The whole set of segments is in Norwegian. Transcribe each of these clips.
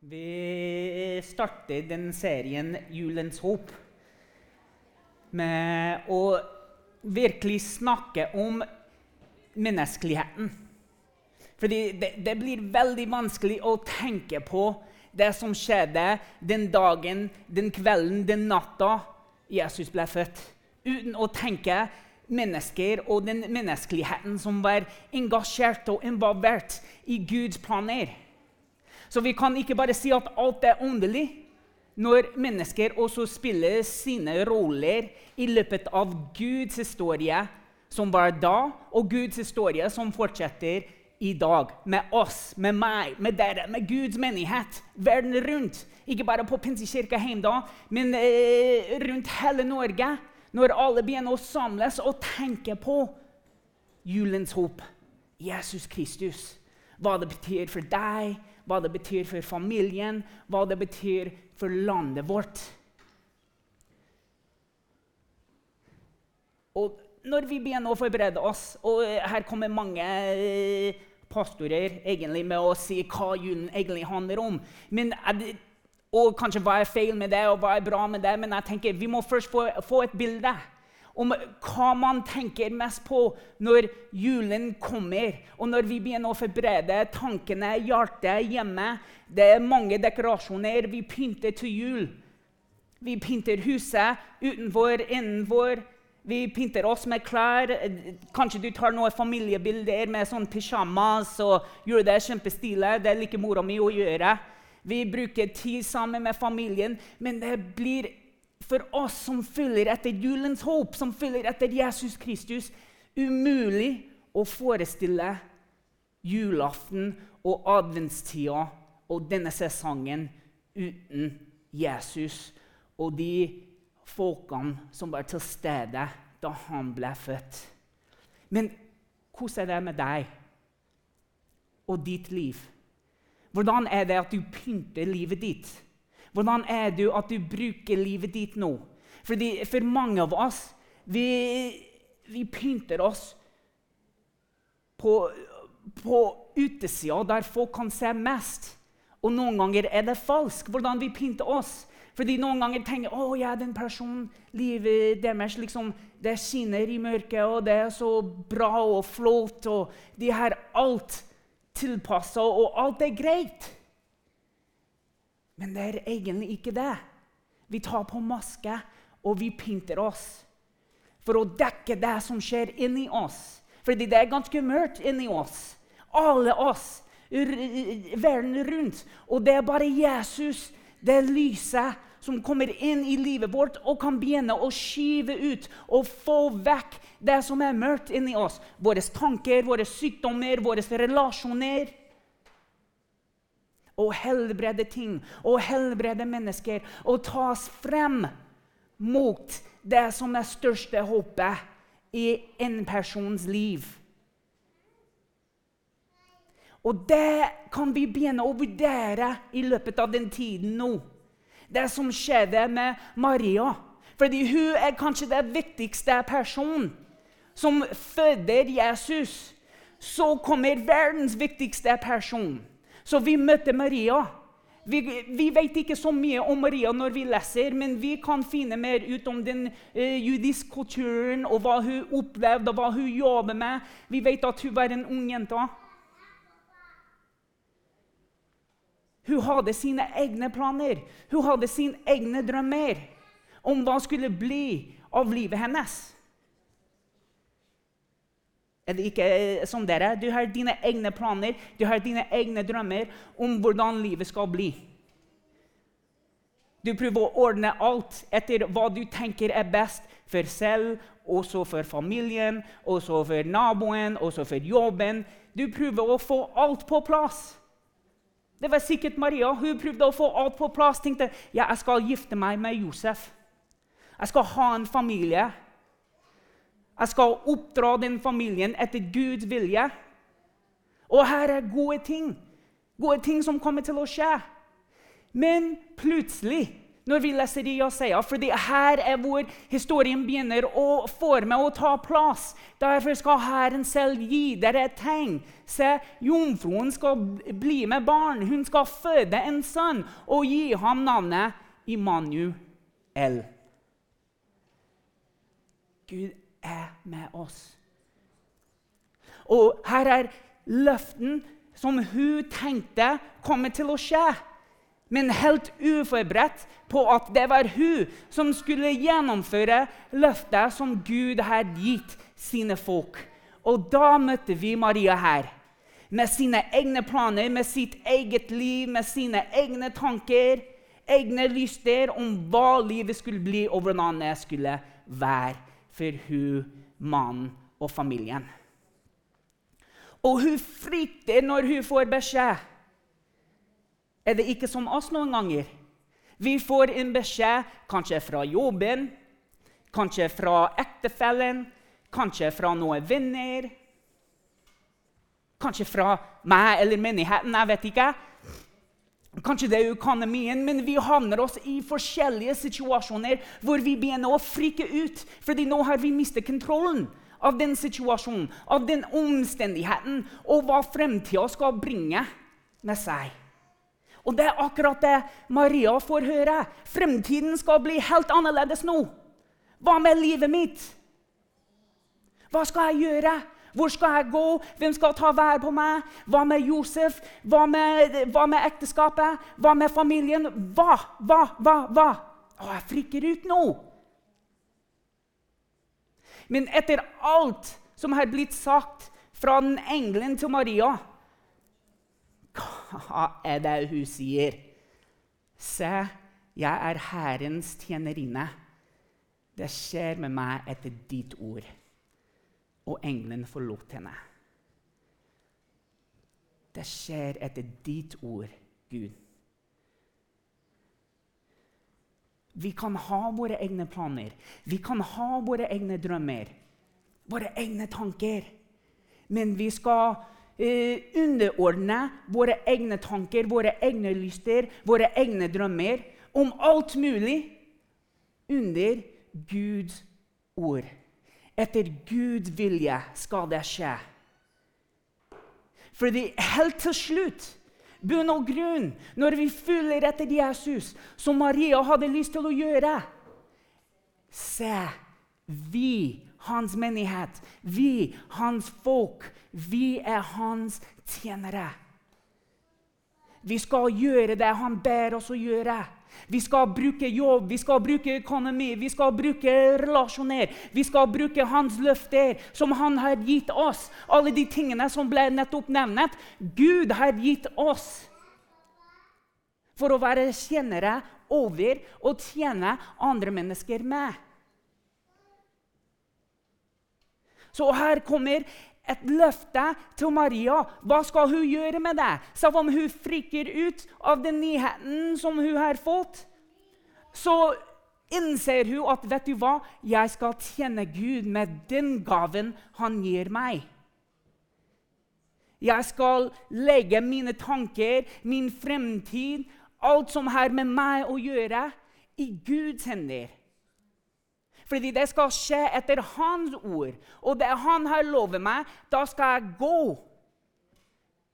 Vi starter den serien 'Julens håp' med å virkelig snakke om menneskeligheten. Fordi det, det, blir veldig vanskelig å tenke på det som skjedde den dagen, den kvelden, den natta Jesus ble født, uten å tenke mennesker og den menneskeligheten som var engasjert og involvert i Guds planer. Så vi kan ikke bare si at alt er åndelig, når mennesker også spiller sine roller i løpet av Guds historie, som var da, og Guds historie som fortsetter i dag. Med oss, med meg, med dere, med Guds menighet verden rundt. Ikke bare på Pinsekirka Heimdal, men eh, rundt hele Norge. Når alle begynner å samles og tenke på julens håp, Jesus Kristus. Hva det betyr for deg, hva det betyr for familien, hva det betyr for landet vårt. Og når vi begynner å forberede oss, og her kommer mange eh, pastorer egentlig med å si hva julen egentlig handler om men, Og kanskje hva er feil med det, og hva er bra med det, men jeg tenker vi må først få, få et bilde om hva man tenker mest på når julen kommer, og når vi begynner å forberede tankene, hjertet hjemme. Det er mange dekorasjoner. Vi pynter til jul. Vi pynter huset utenfor, innenfor. Vi pynter oss med klær. Kanskje du tar noen familiebilder med sånn pysjamas og gjør det kjempestilig. Det liker mora mi å gjøre. Vi bruker tid sammen med familien, men det blir for oss som følger etter julens håp, som følger etter Jesus Kristus, umulig å forestille julaften og adventstida og denne sesongen uten Jesus og de folkene som var til stede da han ble født. Men hvordan er det med deg og ditt liv? Hvordan er det at du pynter livet ditt? Hvordan er det at du bruker livet ditt nå? Fordi For mange av oss vi, vi pynter oss på, på utesida, der folk kan se mest. Og noen ganger er det falsk hvordan vi pynter oss. Fordi Noen ganger tenker å ja, den personen, livet deres liksom, det skinner i mørket, og det er så bra og flott, og de har alt tilpassa, og alt er greit. Men det er egentlig ikke det. Vi tar på maske, og vi pynter oss for å dekke det som skjer inni oss. Fordi det er ganske mørkt inni oss. Alle oss, verden rundt. Og det er bare Jesus, det lyset, som kommer inn i livet vårt og kan begynne å skyve ut og få vekk det som er mørkt inni oss. Våre tanker, våre sykdommer, våre relasjoner og helbrede ting og helbrede mennesker og tas frem mot det som er største håpet i en persons liv. Og det kan vi begynne å vurdere i løpet av den tiden nå. Det som skjedde med Maria. Fordi hun er kanskje den viktigste personen som føder Jesus. Så kommer verdens viktigste person så vi møtte Maria. Vi, vi, vet ikke så mye om Maria når vi leser, men vi kan finne mer ut om den eh, jødiske kulturen og hva hun opplevde og hva hun jobber med. Vi vet at hun var en ung jente. Hun hadde sine egne planer, hun hadde sine egne drømmer om hva skulle bli av livet hennes. Er det ikke eh, som dere? Du har dine egne planer, du har dine egne drømmer om hvordan livet skal bli. Du prøver å ordne alt etter hva du tenker er best for selv, også for familien, også for naboen, også for jobben. Du prøver å få alt på plass. Det var sikkert Maria. Hun prøvde å få alt på plass. tenkte ja, jeg skal gifte meg med Josef. Jeg skal ha en familie. Jeg skal oppdra den familien etter Guds vilje. Og her er gode ting. Gode ting som kommer til å skje. Men plutselig, når vi leser i Jesaja, for her er hvor historien begynner å forme og ta plass. Derfor skal Herren selv gi dere et tegn. Se, jomfruen skal bli med barn. Hun skal føde en sønn og gi ham navnet Immanuel. Gud er med oss. Og her er løften som hun tenkte kommer til å skje men helt uforberedt på at det var hun som skulle gjennomføre løftet som Gud hadde gitt sine folk. Og da møtte vi Maria her. Med sine egne planer, med sitt eget liv, med sine egne tanker, egne lyster om hva livet skulle bli, og hvordan det skulle være for hun, mannen og familien. Og hun frykter når hun får beskjed er det ikke som oss noen ganger. Vi får en beskjed kanskje fra jobben, kanskje fra ektefellen, kanskje fra noen venner. Kanskje fra meg eller menigheten, jeg vet ikke. Kanskje det er økonomien, men vi havner oss i forskjellige situasjoner hvor vi begynner å frike ut, fordi nå har vi mistet kontrollen av den situasjonen, av den omstendigheten, og hva fremtida skal bringe med seg. Og det er akkurat det Maria får høre. Fremtiden skal bli helt annerledes nå. Hva med livet mitt? Hva skal jeg gjøre? Hvor skal jeg gå? Hvem skal ta vær på meg? Hva med Josef? Hva med, hva med ekteskapet? Hva med familien? Hva, hva, hva? hva? Å, jeg frikker ut nå. Men etter alt som har blitt sagt fra den engelen til Maria hva er det hun sier? Se, jeg er Herrens tjenerinne. Det skjer med meg etter ditt ord. Og engelen forlot henne. Det skjer etter ditt ord, Gud. Vi kan ha våre egne planer, vi kan ha våre egne drømmer, våre egne tanker. Men vi skal eh, underordne våre egne tanker, våre egne lyster, våre egne drømmer om alt mulig under Guds ord. Etter Guds vilje skal det skje. Fordi helt til slutt bunn og grunn, når vi følger etter Jesus, som Maria hadde lyst til å gjøre Se, vi hans menighet. Vi, hans folk. Vi er hans tjenere. Vi skal gjøre det han ber oss å gjøre. Vi skal bruke jobb, vi skal bruke økonomi, vi skal bruke relasjoner. Vi skal bruke hans løfter, som han har gitt oss. Alle de tingene som ble nettopp nevnt. Gud har gitt oss for å være tjenere over og tjene andre mennesker med. Så her kommer et løfte til Maria. Hva skal hun gjøre med det? Selv om hun frikker ut av den nyheten som hun har fått, så innser hun at vet du hva? jeg skal tjene Gud med den gaven han gir meg. Jeg skal legge mine tanker, min fremtid, alt som har med meg å gjøre, i Guds hender. Fordi det skal skje etter hans ord. Og det han har lovet meg, da skal jeg gå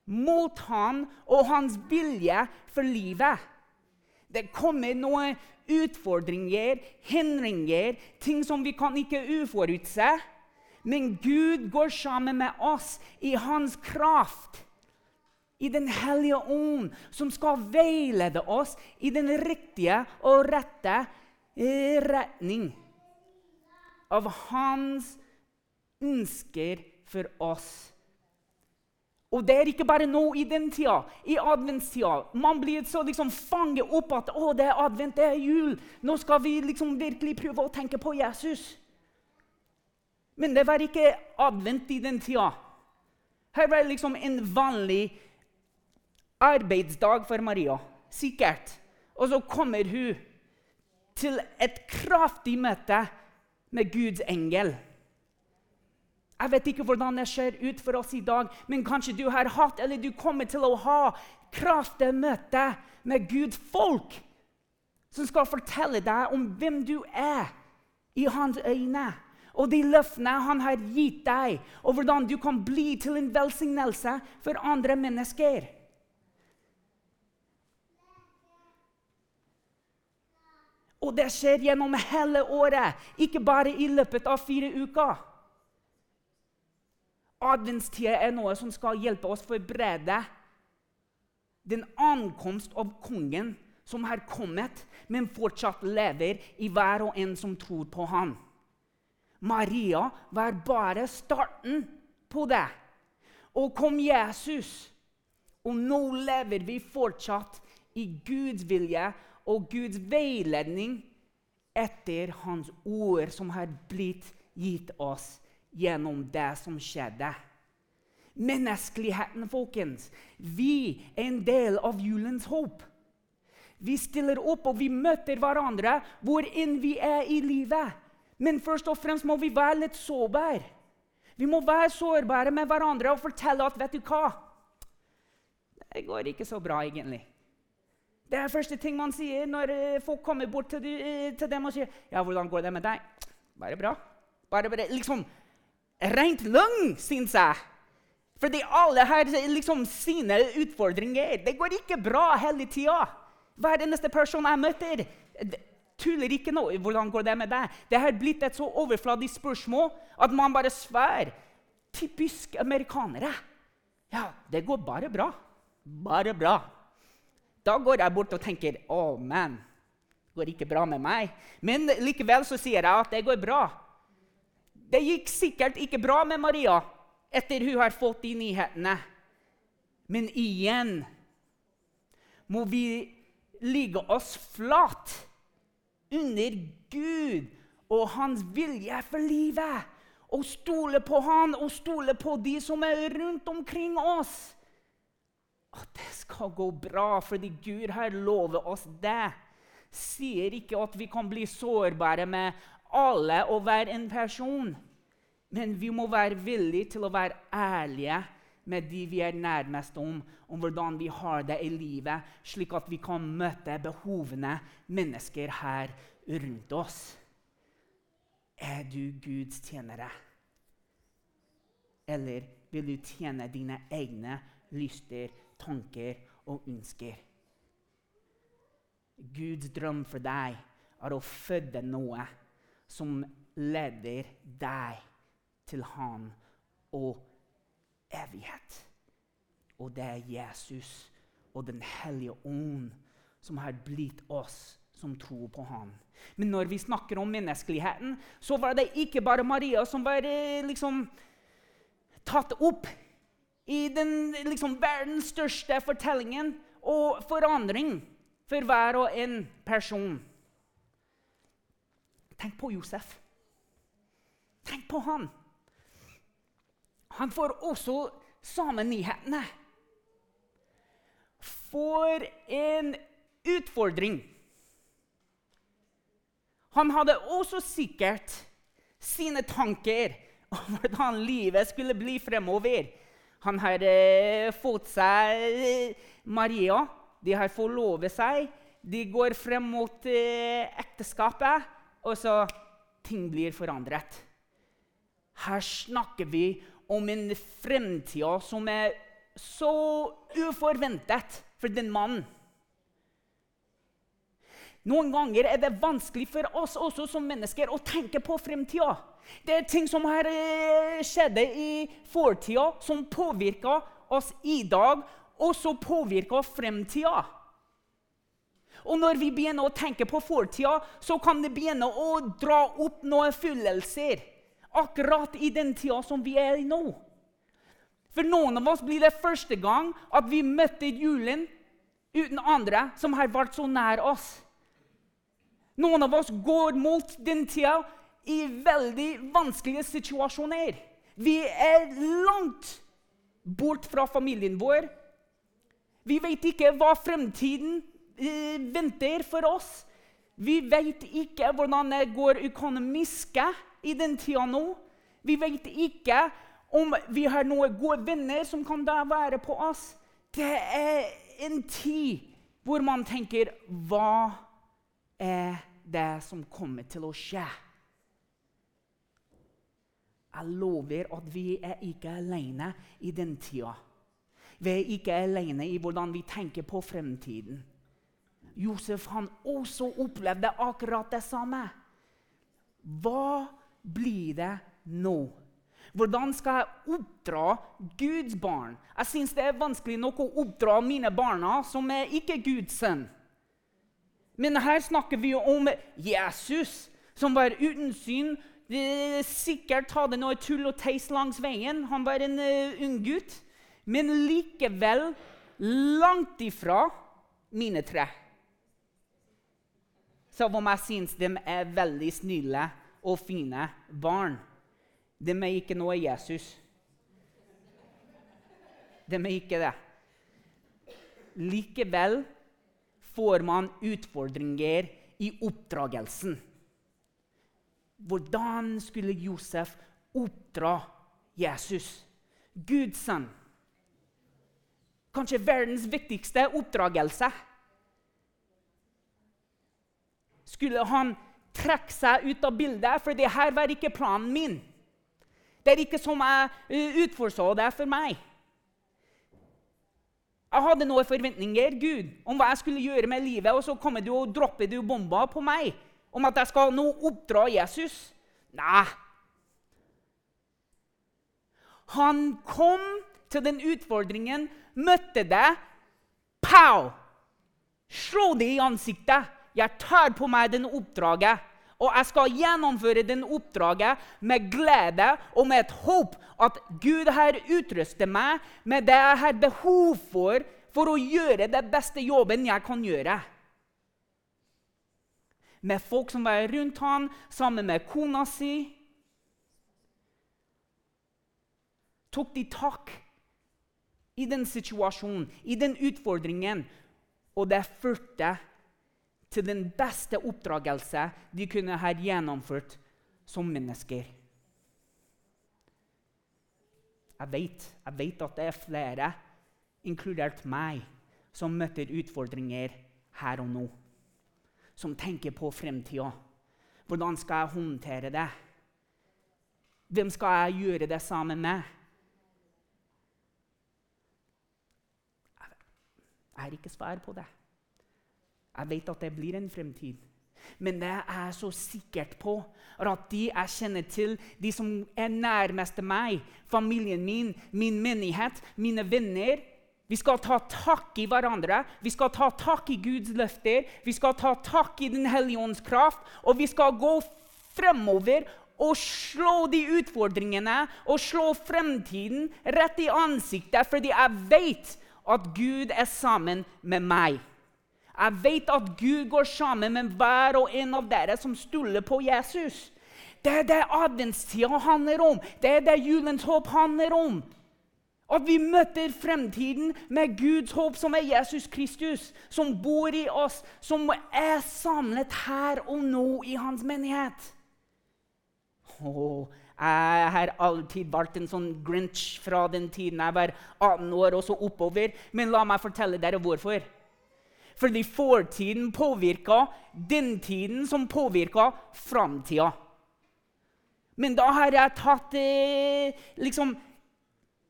mot han og hans vilje for livet. Det kommer noen utfordringer, hindringer, ting som vi kan ikke uforutse. Men Gud går sammen med oss i hans kraft. I Den hellige ånd, som skal veilede oss i den riktige og rette eh, retning av hans ønsker for oss. Og det er ikke bare nå i den tida, i adventstida. Man blir så liksom fanget opp at å, det er advent, det er jul. Nå skal vi liksom virkelig prøve å tenke på Jesus. Men det var ikke advent i den tida. Her var det liksom en vanlig arbeidsdag for Maria. Sikkert. Og så kommer hun til et kraftig møte med Guds engel. Jeg vet ikke hvordan det ser ut for oss i dag, men kanskje du har hatt eller du kommer til å ha kraftig møte med Guds folk som skal fortelle deg om hvem du er i hans øyne. Og de løftene han har gitt deg, og hvordan du kan bli til en velsignelse for andre mennesker. Og det skjer gjennom hele året, ikke bare i løpet av fire uker. Adventstida er noe som skal hjelpe oss forberede den ankomst av kongen som har kommet, men fortsatt lever i hver og en som tror på ham. Maria var bare starten på det. Og kom Jesus. Og nå lever vi fortsatt i Guds vilje og Guds veiledning etter Hans ord, som har blitt gitt oss gjennom det som skjedde. Menneskeligheten, folkens. Vi er en del av julens håp. Vi stiller opp og vi møter hverandre hvor enn vi er i livet. Men først og fremst må vi være litt sårbare. Vi må være sårbare med hverandre og fortelle at vet du hva? Det går ikke så bra, egentlig. Det er første ting man sier når eh, folk kommer bort til, de, til dem og sier ja, 'Hvordan går det med deg?' Bare bra. Bare, bare liksom Rent løgn, syns jeg. Fordi alle har liksom sine utfordringer. Det går ikke bra hele tida. Hver eneste person jeg møter, tuller ikke nå. 'Hvordan går det med deg?' Det har blitt et så overfladisk spørsmål at man bare svarer, Typisk amerikanere. Ja, det går bare bra. Bare bra. Da går jeg bort og tenker 'Å, oh, man, det går ikke bra med meg'. Men likevel så sier jeg at det går bra. Det gikk sikkert ikke bra med Maria etter hun har fått de nyhetene. Men igjen må vi ligge oss flat under Gud og hans vilje for livet. Og stole på han og stole på de som er rundt omkring oss at det skal gå bra, fordi Gud har lovet oss det. Sier ikke at vi kan bli sårbare med alle og hver en person. Men vi må være villige til å være ærlige med de vi er nærmest om, om hvordan vi har det i livet, slik at vi kan møte behovene mennesker her rundt oss. Er du Guds tjenere? Eller vil du tjene dine egne lyster? Tanker og ønsker. Guds drøm for deg er å føde noe som leder deg til Han og evighet. Og det er Jesus og Den hellige ånd som har blitt oss som tror på ham. Men når vi snakker om menneskeligheten, så var det ikke bare Maria som var eh, liksom tatt opp i den liksom, verdens største fortellingen og forandring for hver og en person. Tenk på Josef. Tenk på han. Han får også samme nyhetene. For en utfordring. Han hadde også sikkert sine tanker om hvordan livet skulle bli fremover. Han har eh, fått seg eh, Maria. De har forlovet seg. De går frem mot eh, ekteskapet, og så ting blir forandret. Her snakker vi om en fremtid som er så uforventet for den mannen. Noen ganger er det vanskelig for oss også som mennesker å tenke på fremtida. Det er ting som har eh, skjedd i fortida, som påvirker oss i dag, og som påvirker fremtida. Og når vi begynner å tenke på fortida, så kan det begynne å dra opp noen følelser. Akkurat i den tida som vi er i nå. For noen av oss blir det første gang at vi møtte julen uten andre som har vært så nær oss. Noen av oss går mot den tida i veldig vanskelige situasjoner. Vi er langt bort fra familien vår. Vi vet ikke hva fremtiden eh, venter for oss. Vi vet ikke hvordan det går økonomisk i den tida nå. Vi vet ikke om vi har noen gode venner som kan da være på oss. Det er en tid hvor man tenker Hva det som kommer til å skje. Jeg lover at vi er ikke alene i den tida. Vi er ikke alene i hvordan vi tenker på fremtiden. Josef han også opplevde akkurat det samme. Hva blir det nå? Hvordan skal jeg oppdra Guds barn? Jeg syns det er vanskelig nok å oppdra mine barna som er ikke Guds sønn. Men her snakker vi om Jesus, som var uten syn. Sikkert hadde noe tull og teis langs veien. Han var en uh, ung gutt. Men likevel langt ifra mine tre. Selv om jeg syns de er veldig snille og fine barn. De er ikke noe Jesus. De er ikke det. Likevel får man utfordringer i oppdragelsen. Hvordan skulle Josef oppdra Jesus, Guds sønn? Kanskje verdens viktigste oppdragelse. Skulle han trekke seg ut av bildet, for det her var ikke planen min. Det er ikke som jeg eh, utforså det for meg. Jeg hadde noen forventninger Gud, om hva jeg skulle gjøre med livet, og så kommer du og dropper du bomba på meg om at jeg skal nå oppdra Jesus. Nei. Han kom til den utfordringen, møtte det. Pow! Slå det i ansiktet. Jeg tar på meg den oppdraget. Og jeg skal gjennomføre den oppdraget med glede og med et håp at Gud har utrustet meg med det jeg har behov for for å gjøre det beste jobben jeg kan gjøre. Med folk som var rundt ham, sammen med kona si. Tok de tak i den situasjonen, i den utfordringen, og det førte til den beste oppdragelse de kunne ha gjennomført som mennesker. Jeg vet, jeg vet at det er flere, inkludert meg, som møter utfordringer her og nå. Som tenker på fremtida. Hvordan skal jeg håndtere det? Hvem skal jeg gjøre det sammen med? Jeg har ikke svar på det. Jeg vet at det blir en fremtid. Men det er jeg så sikkert på at de jeg kjenner til, de som er nærmest meg, familien min, min menighet, mine venner Vi skal ta tak i hverandre, vi skal ta tak i Guds løfter, vi skal ta tak i Den hellige ånds kraft, og vi skal gå fremover og slå de utfordringene og slå fremtiden rett i ansiktet, fordi jeg vet at Gud er sammen med meg. Jeg vet at Gud går sammen med hver og en av dere som stoler på Jesus. Det er det adventstida handler om. Det er det julens håp handler om. At vi møter fremtiden med Guds håp, som er Jesus Kristus, som bor i oss, som er samlet her og nå i hans menighet. Oh, jeg har alltid vært en sånn grinch fra den tiden jeg var 18 år og så oppover. Men la meg fortelle dere hvorfor. Fordi fortiden påvirker den tiden som påvirker framtida. Men da har jeg tatt eh, liksom,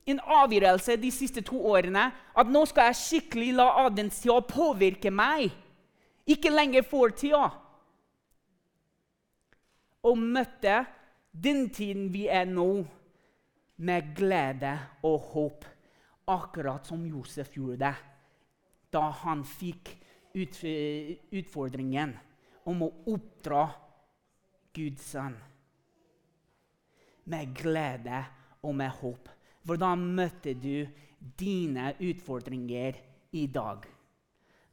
en avgjørelse de siste to årene at nå skal jeg skikkelig la adventstida påvirke meg. Ikke lenger fortida. Og møtte den tiden vi er nå, med glede og håp. Akkurat som Josef gjorde det da han fikk utfordringen om å oppdra Guds sønn. Med glede og med håp. Hvordan møtte du dine utfordringer i dag?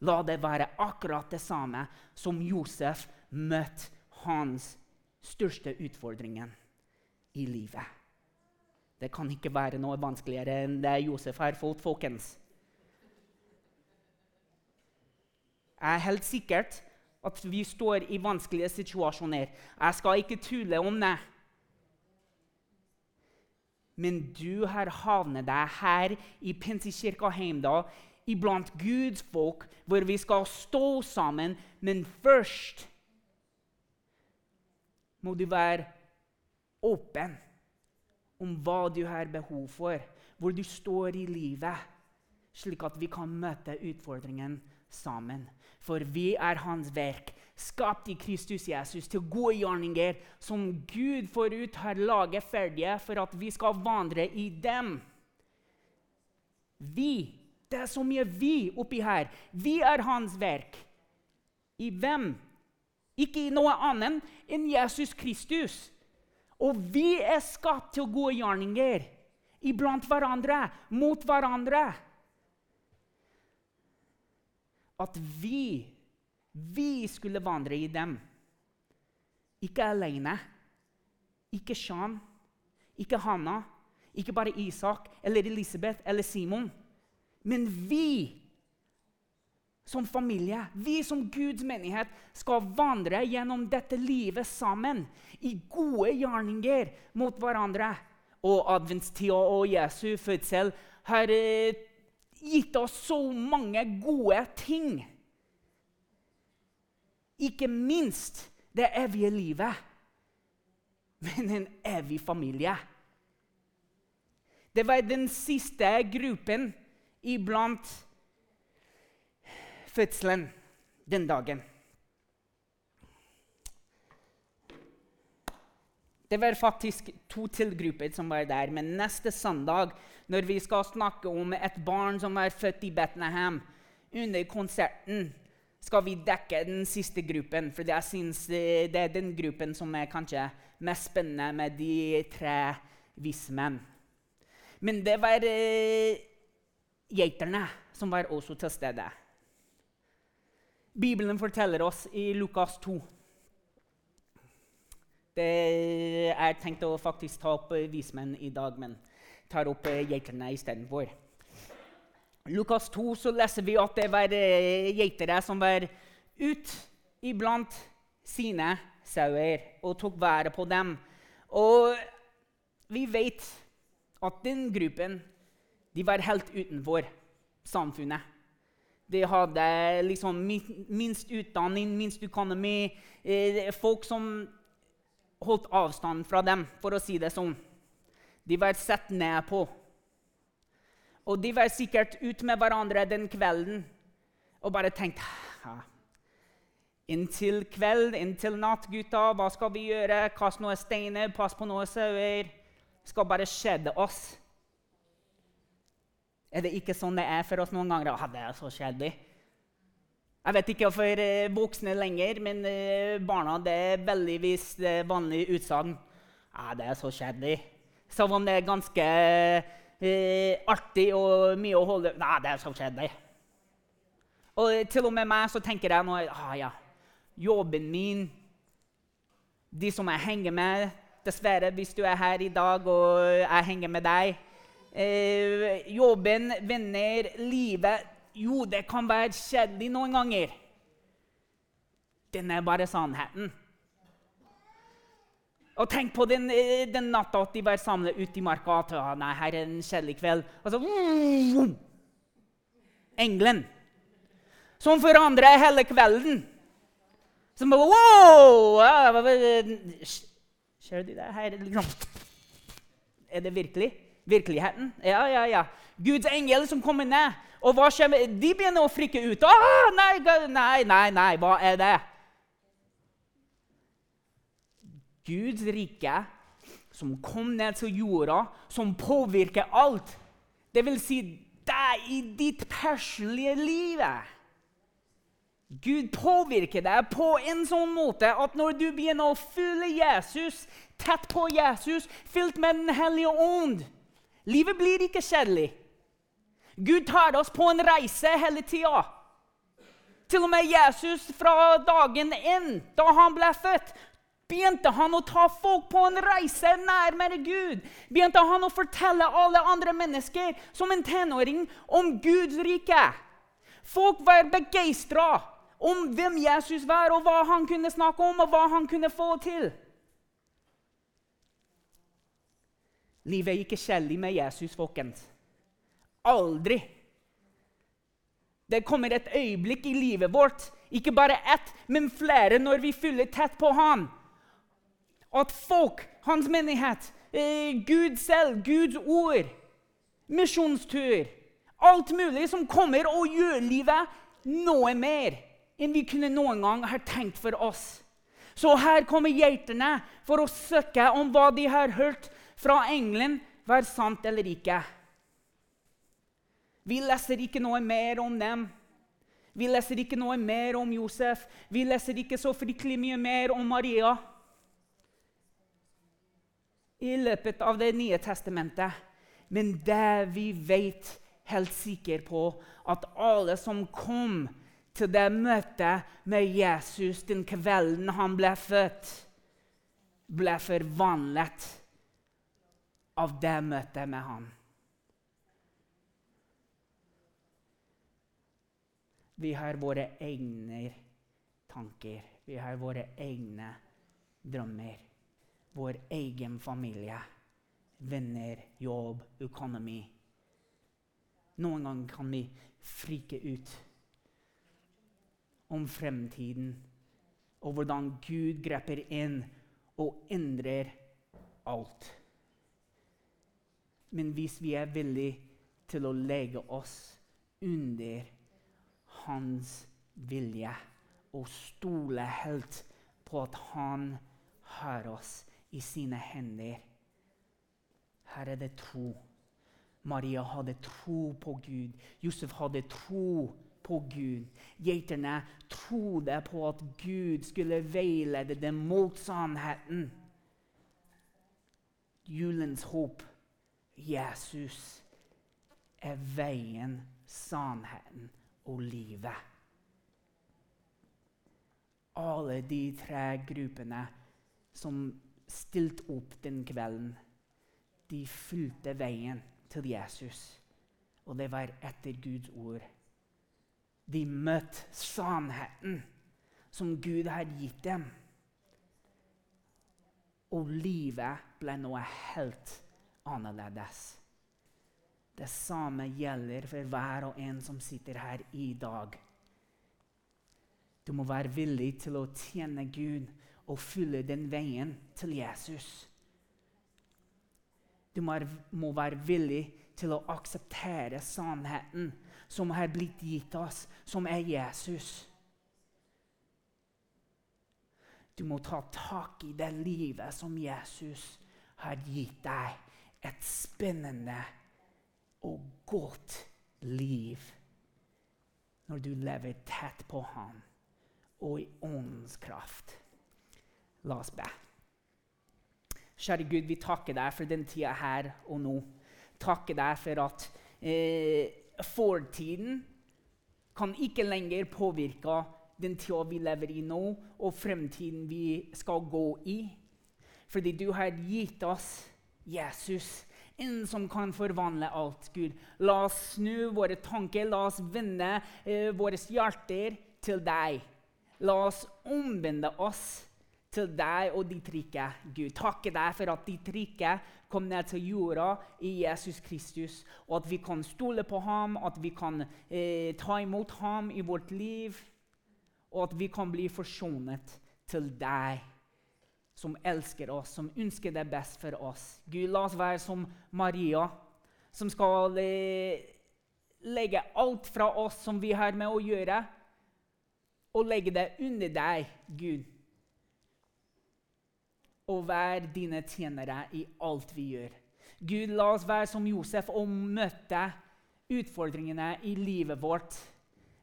La det være akkurat det samme som Josef møtte hans største utfordringen i livet. Det kan ikke være noe vanskeligere enn det Josef har fått, folkens. Jeg er helt sikkert at vi står i vanskelige situasjoner. Jeg skal ikke tulle om det. Men du har havnet deg her i Pinsekirka Heimdal iblant Guds folk, hvor vi skal stå sammen. Men først må du være åpen om hva du har behov for, hvor du står i livet, slik at vi kan møte utfordringen sammen. For vi er Hans verk, skapt i Kristus Jesus til gode gjerninger, som Gud forut har laget ferdige for at vi skal vandre i dem. Vi Det er så mye vi oppi her. Vi er Hans verk. I hvem? Ikke i noe annet enn Jesus Kristus. Og vi er skapt til gode gjerninger iblant hverandre, mot hverandre. At vi, vi skulle vandre i dem. Ikke alene. Ikke Shan, ikke Hanna, ikke bare Isak eller Elisabeth eller Simon. Men vi som familie, vi som Guds menighet, skal vandre gjennom dette livet sammen. I gode gjerninger mot hverandre. Og adventstida og Jesu fødsel har gitt oss så mange gode ting. Ikke minst det evige livet, men en evig familie. Det var den siste gruppen iblant fødselen den dagen. Det var faktisk to tilgrupper som var der. Men neste søndag, når vi skal snakke om et barn som er født i Betlehem, under konserten skal vi dekke den siste gruppen. For jeg synes det er den gruppen som er kanskje mest spennende med de tre vismenn. Men det var eh, geiterne som var også til stede. Bibelen forteller oss i Lukas 2 Det er tenkt å faktisk ta opp vismenn i dag, men tar opp geiterne istedenfor. Lukas 2 så leser vi at det var eh, geitere som var ut iblant sine sauer og tok været på dem. Og vi vet at den gruppen de var helt utenfor samfunnet. De hadde liksom minst utdanning, minst økonomi. Eh, folk som holdt avstand fra dem, for å si det sånn. De var sett ned på. Og de var sikkert ute med hverandre den kvelden og bare tenkt. Inntil kveld, inntil natt, gutta, hva skal vi gjøre? Kast noen steiner, pass på noen sauer. Skal bare skjedde oss. Er det ikke sånn det er for oss noen ganger? Ja, det er så kjedelig. Jeg vet ikke for eh, voksne lenger, men eh, barna det er veldig visst eh, vanlig utsagn. Ja, det er så kjedelig. Som om det er ganske eh, artig og mye å holde Nei, det er så kjedelig. Og til og med meg så tenker jeg nå ah, ja, Jobben min, de som jeg henger med Dessverre, hvis du er her i dag og jeg henger med deg eh, jobben, venner, livet Jo, det kan være kjedelig noen ganger. Den er bare sannheten. Og tenk på den, eh, den natta at de var samlet ute i marka. At, nei, her er en kjedelig kveld. Og så vroom, Engelen. Som forandrer hele kvelden. Som bare Wow! Ser du det her? Liksom. Er det virkelig? virkeligheten. Ja, ja, ja. Guds engel som kommer ned. Og hva skjer med De begynner å frikke ut. Ah, nei, nei, nei, nei, hva er det? Guds rike, som kom ned til jorda, som påvirker alt. Det vil si deg i ditt personlige liv. Gud påvirker deg på en sånn måte at når du begynner å følge Jesus, tett på Jesus, fylt med Den hellige ånd Livet blir ikke kjedelig. Gud tar oss på en reise hele tida. Til og med Jesus fra dagen inn, da han ble født, begynte han å ta folk på en reise nærmere Gud. Begynte han å fortelle alle andre mennesker som en tenåring om Guds rike. Folk var begeistra om hvem Jesus var, og hva han kunne snakke om, og hva han kunne få til. Livet er ikke kjedelig med Jesus, folkens. Aldri. Det kommer et øyeblikk i livet vårt, ikke bare ett, men flere, når vi fyller tett på Han. At folk, hans menighet, eh, Gud selv, Guds ord, misjonstur Alt mulig som kommer og gjør livet noe mer enn vi kunne noen gang ha tenkt for oss. Så her kommer geitene for å søke om hva de har hørt fra engelen, var sant eller ikke. Vi leser ikke noe mer om dem. Vi leser ikke noe mer om Josef. Vi leser ikke så fryktelig mye mer om Maria i løpet av Det nye testamentet. Men det vi vet helt sikkert på, at alle som kom til det møtet med Jesus den kvelden han ble født, ble forvandlet av det møtet med ham. Vi har våre egne tanker, vi har våre egne drømmer. Vår egen familie, venner, jobb, økonomi. Noen ganger kan vi frike ut om fremtiden og hvordan Gud grepper inn og endrer alt. Men hvis vi er villige til å legge oss under hans vilje og stole helt på at han har oss i sine hender. Her er det tro. Maria hadde tro på Gud. Josef hadde tro på Gud. Geiterne trodde på at Gud skulle veilede dem mot sannheten. Julens håp, Jesus, er veien, sannheten og livet. Alle de tre gruppene som stilte opp den kvelden, de fulgte veien til Jesus. Og det var etter Guds ord. De møtte sannheten som Gud hadde gitt dem. Og livet ble noe helt annerledes. Det samme gjelder for hver og en som sitter her i dag. Du må være villig til å tjene Gud og fylle den veien til Jesus. Du må være villig til å akseptere sannheten som har blitt gitt oss, som er Jesus. Du må ta tak i det livet som Jesus har gitt deg. Et spennende og godt liv når du lever tett på ham og i åndens kraft. La oss be. Kjære Gud, vi takker deg for den tida her og nå. Takker deg for at eh, fortiden kan ikke lenger påvirke den tida vi lever i nå, og fremtiden vi skal gå i. Fordi du har gitt oss Jesus, en som kan forvandle alt. Gud, la oss snu våre tanker, la oss vende eh, våre hjerter til deg. La oss omvende oss til deg og ditt rike, Gud. Takke deg for at ditt rike kom ned til jorda i Jesus Kristus, og at vi kan stole på ham, at vi kan eh, ta imot ham i vårt liv, og at vi kan bli forsonet til deg, som elsker oss, som ønsker det best for oss. Gud, la oss være som Maria, som skal eh, legge alt fra oss som vi har med å gjøre, og legge det under deg, Gud og være dine tjenere i alt vi gjør. Gud, la oss være som Josef og møte utfordringene i livet vårt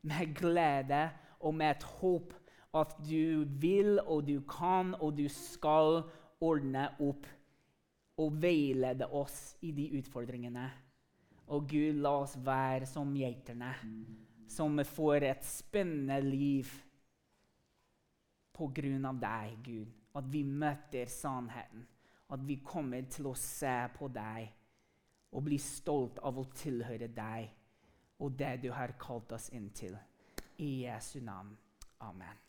med glede og med et håp at du vil og du kan og du skal ordne opp og veilede oss i de utfordringene. Og Gud, la oss være som geitene, som får et spennende liv på grunn av deg, Gud. At vi møter sannheten. At vi kommer til å se på deg og bli stolt av å tilhøre deg og det du har kalt oss inn til. I Jesu navn. Amen.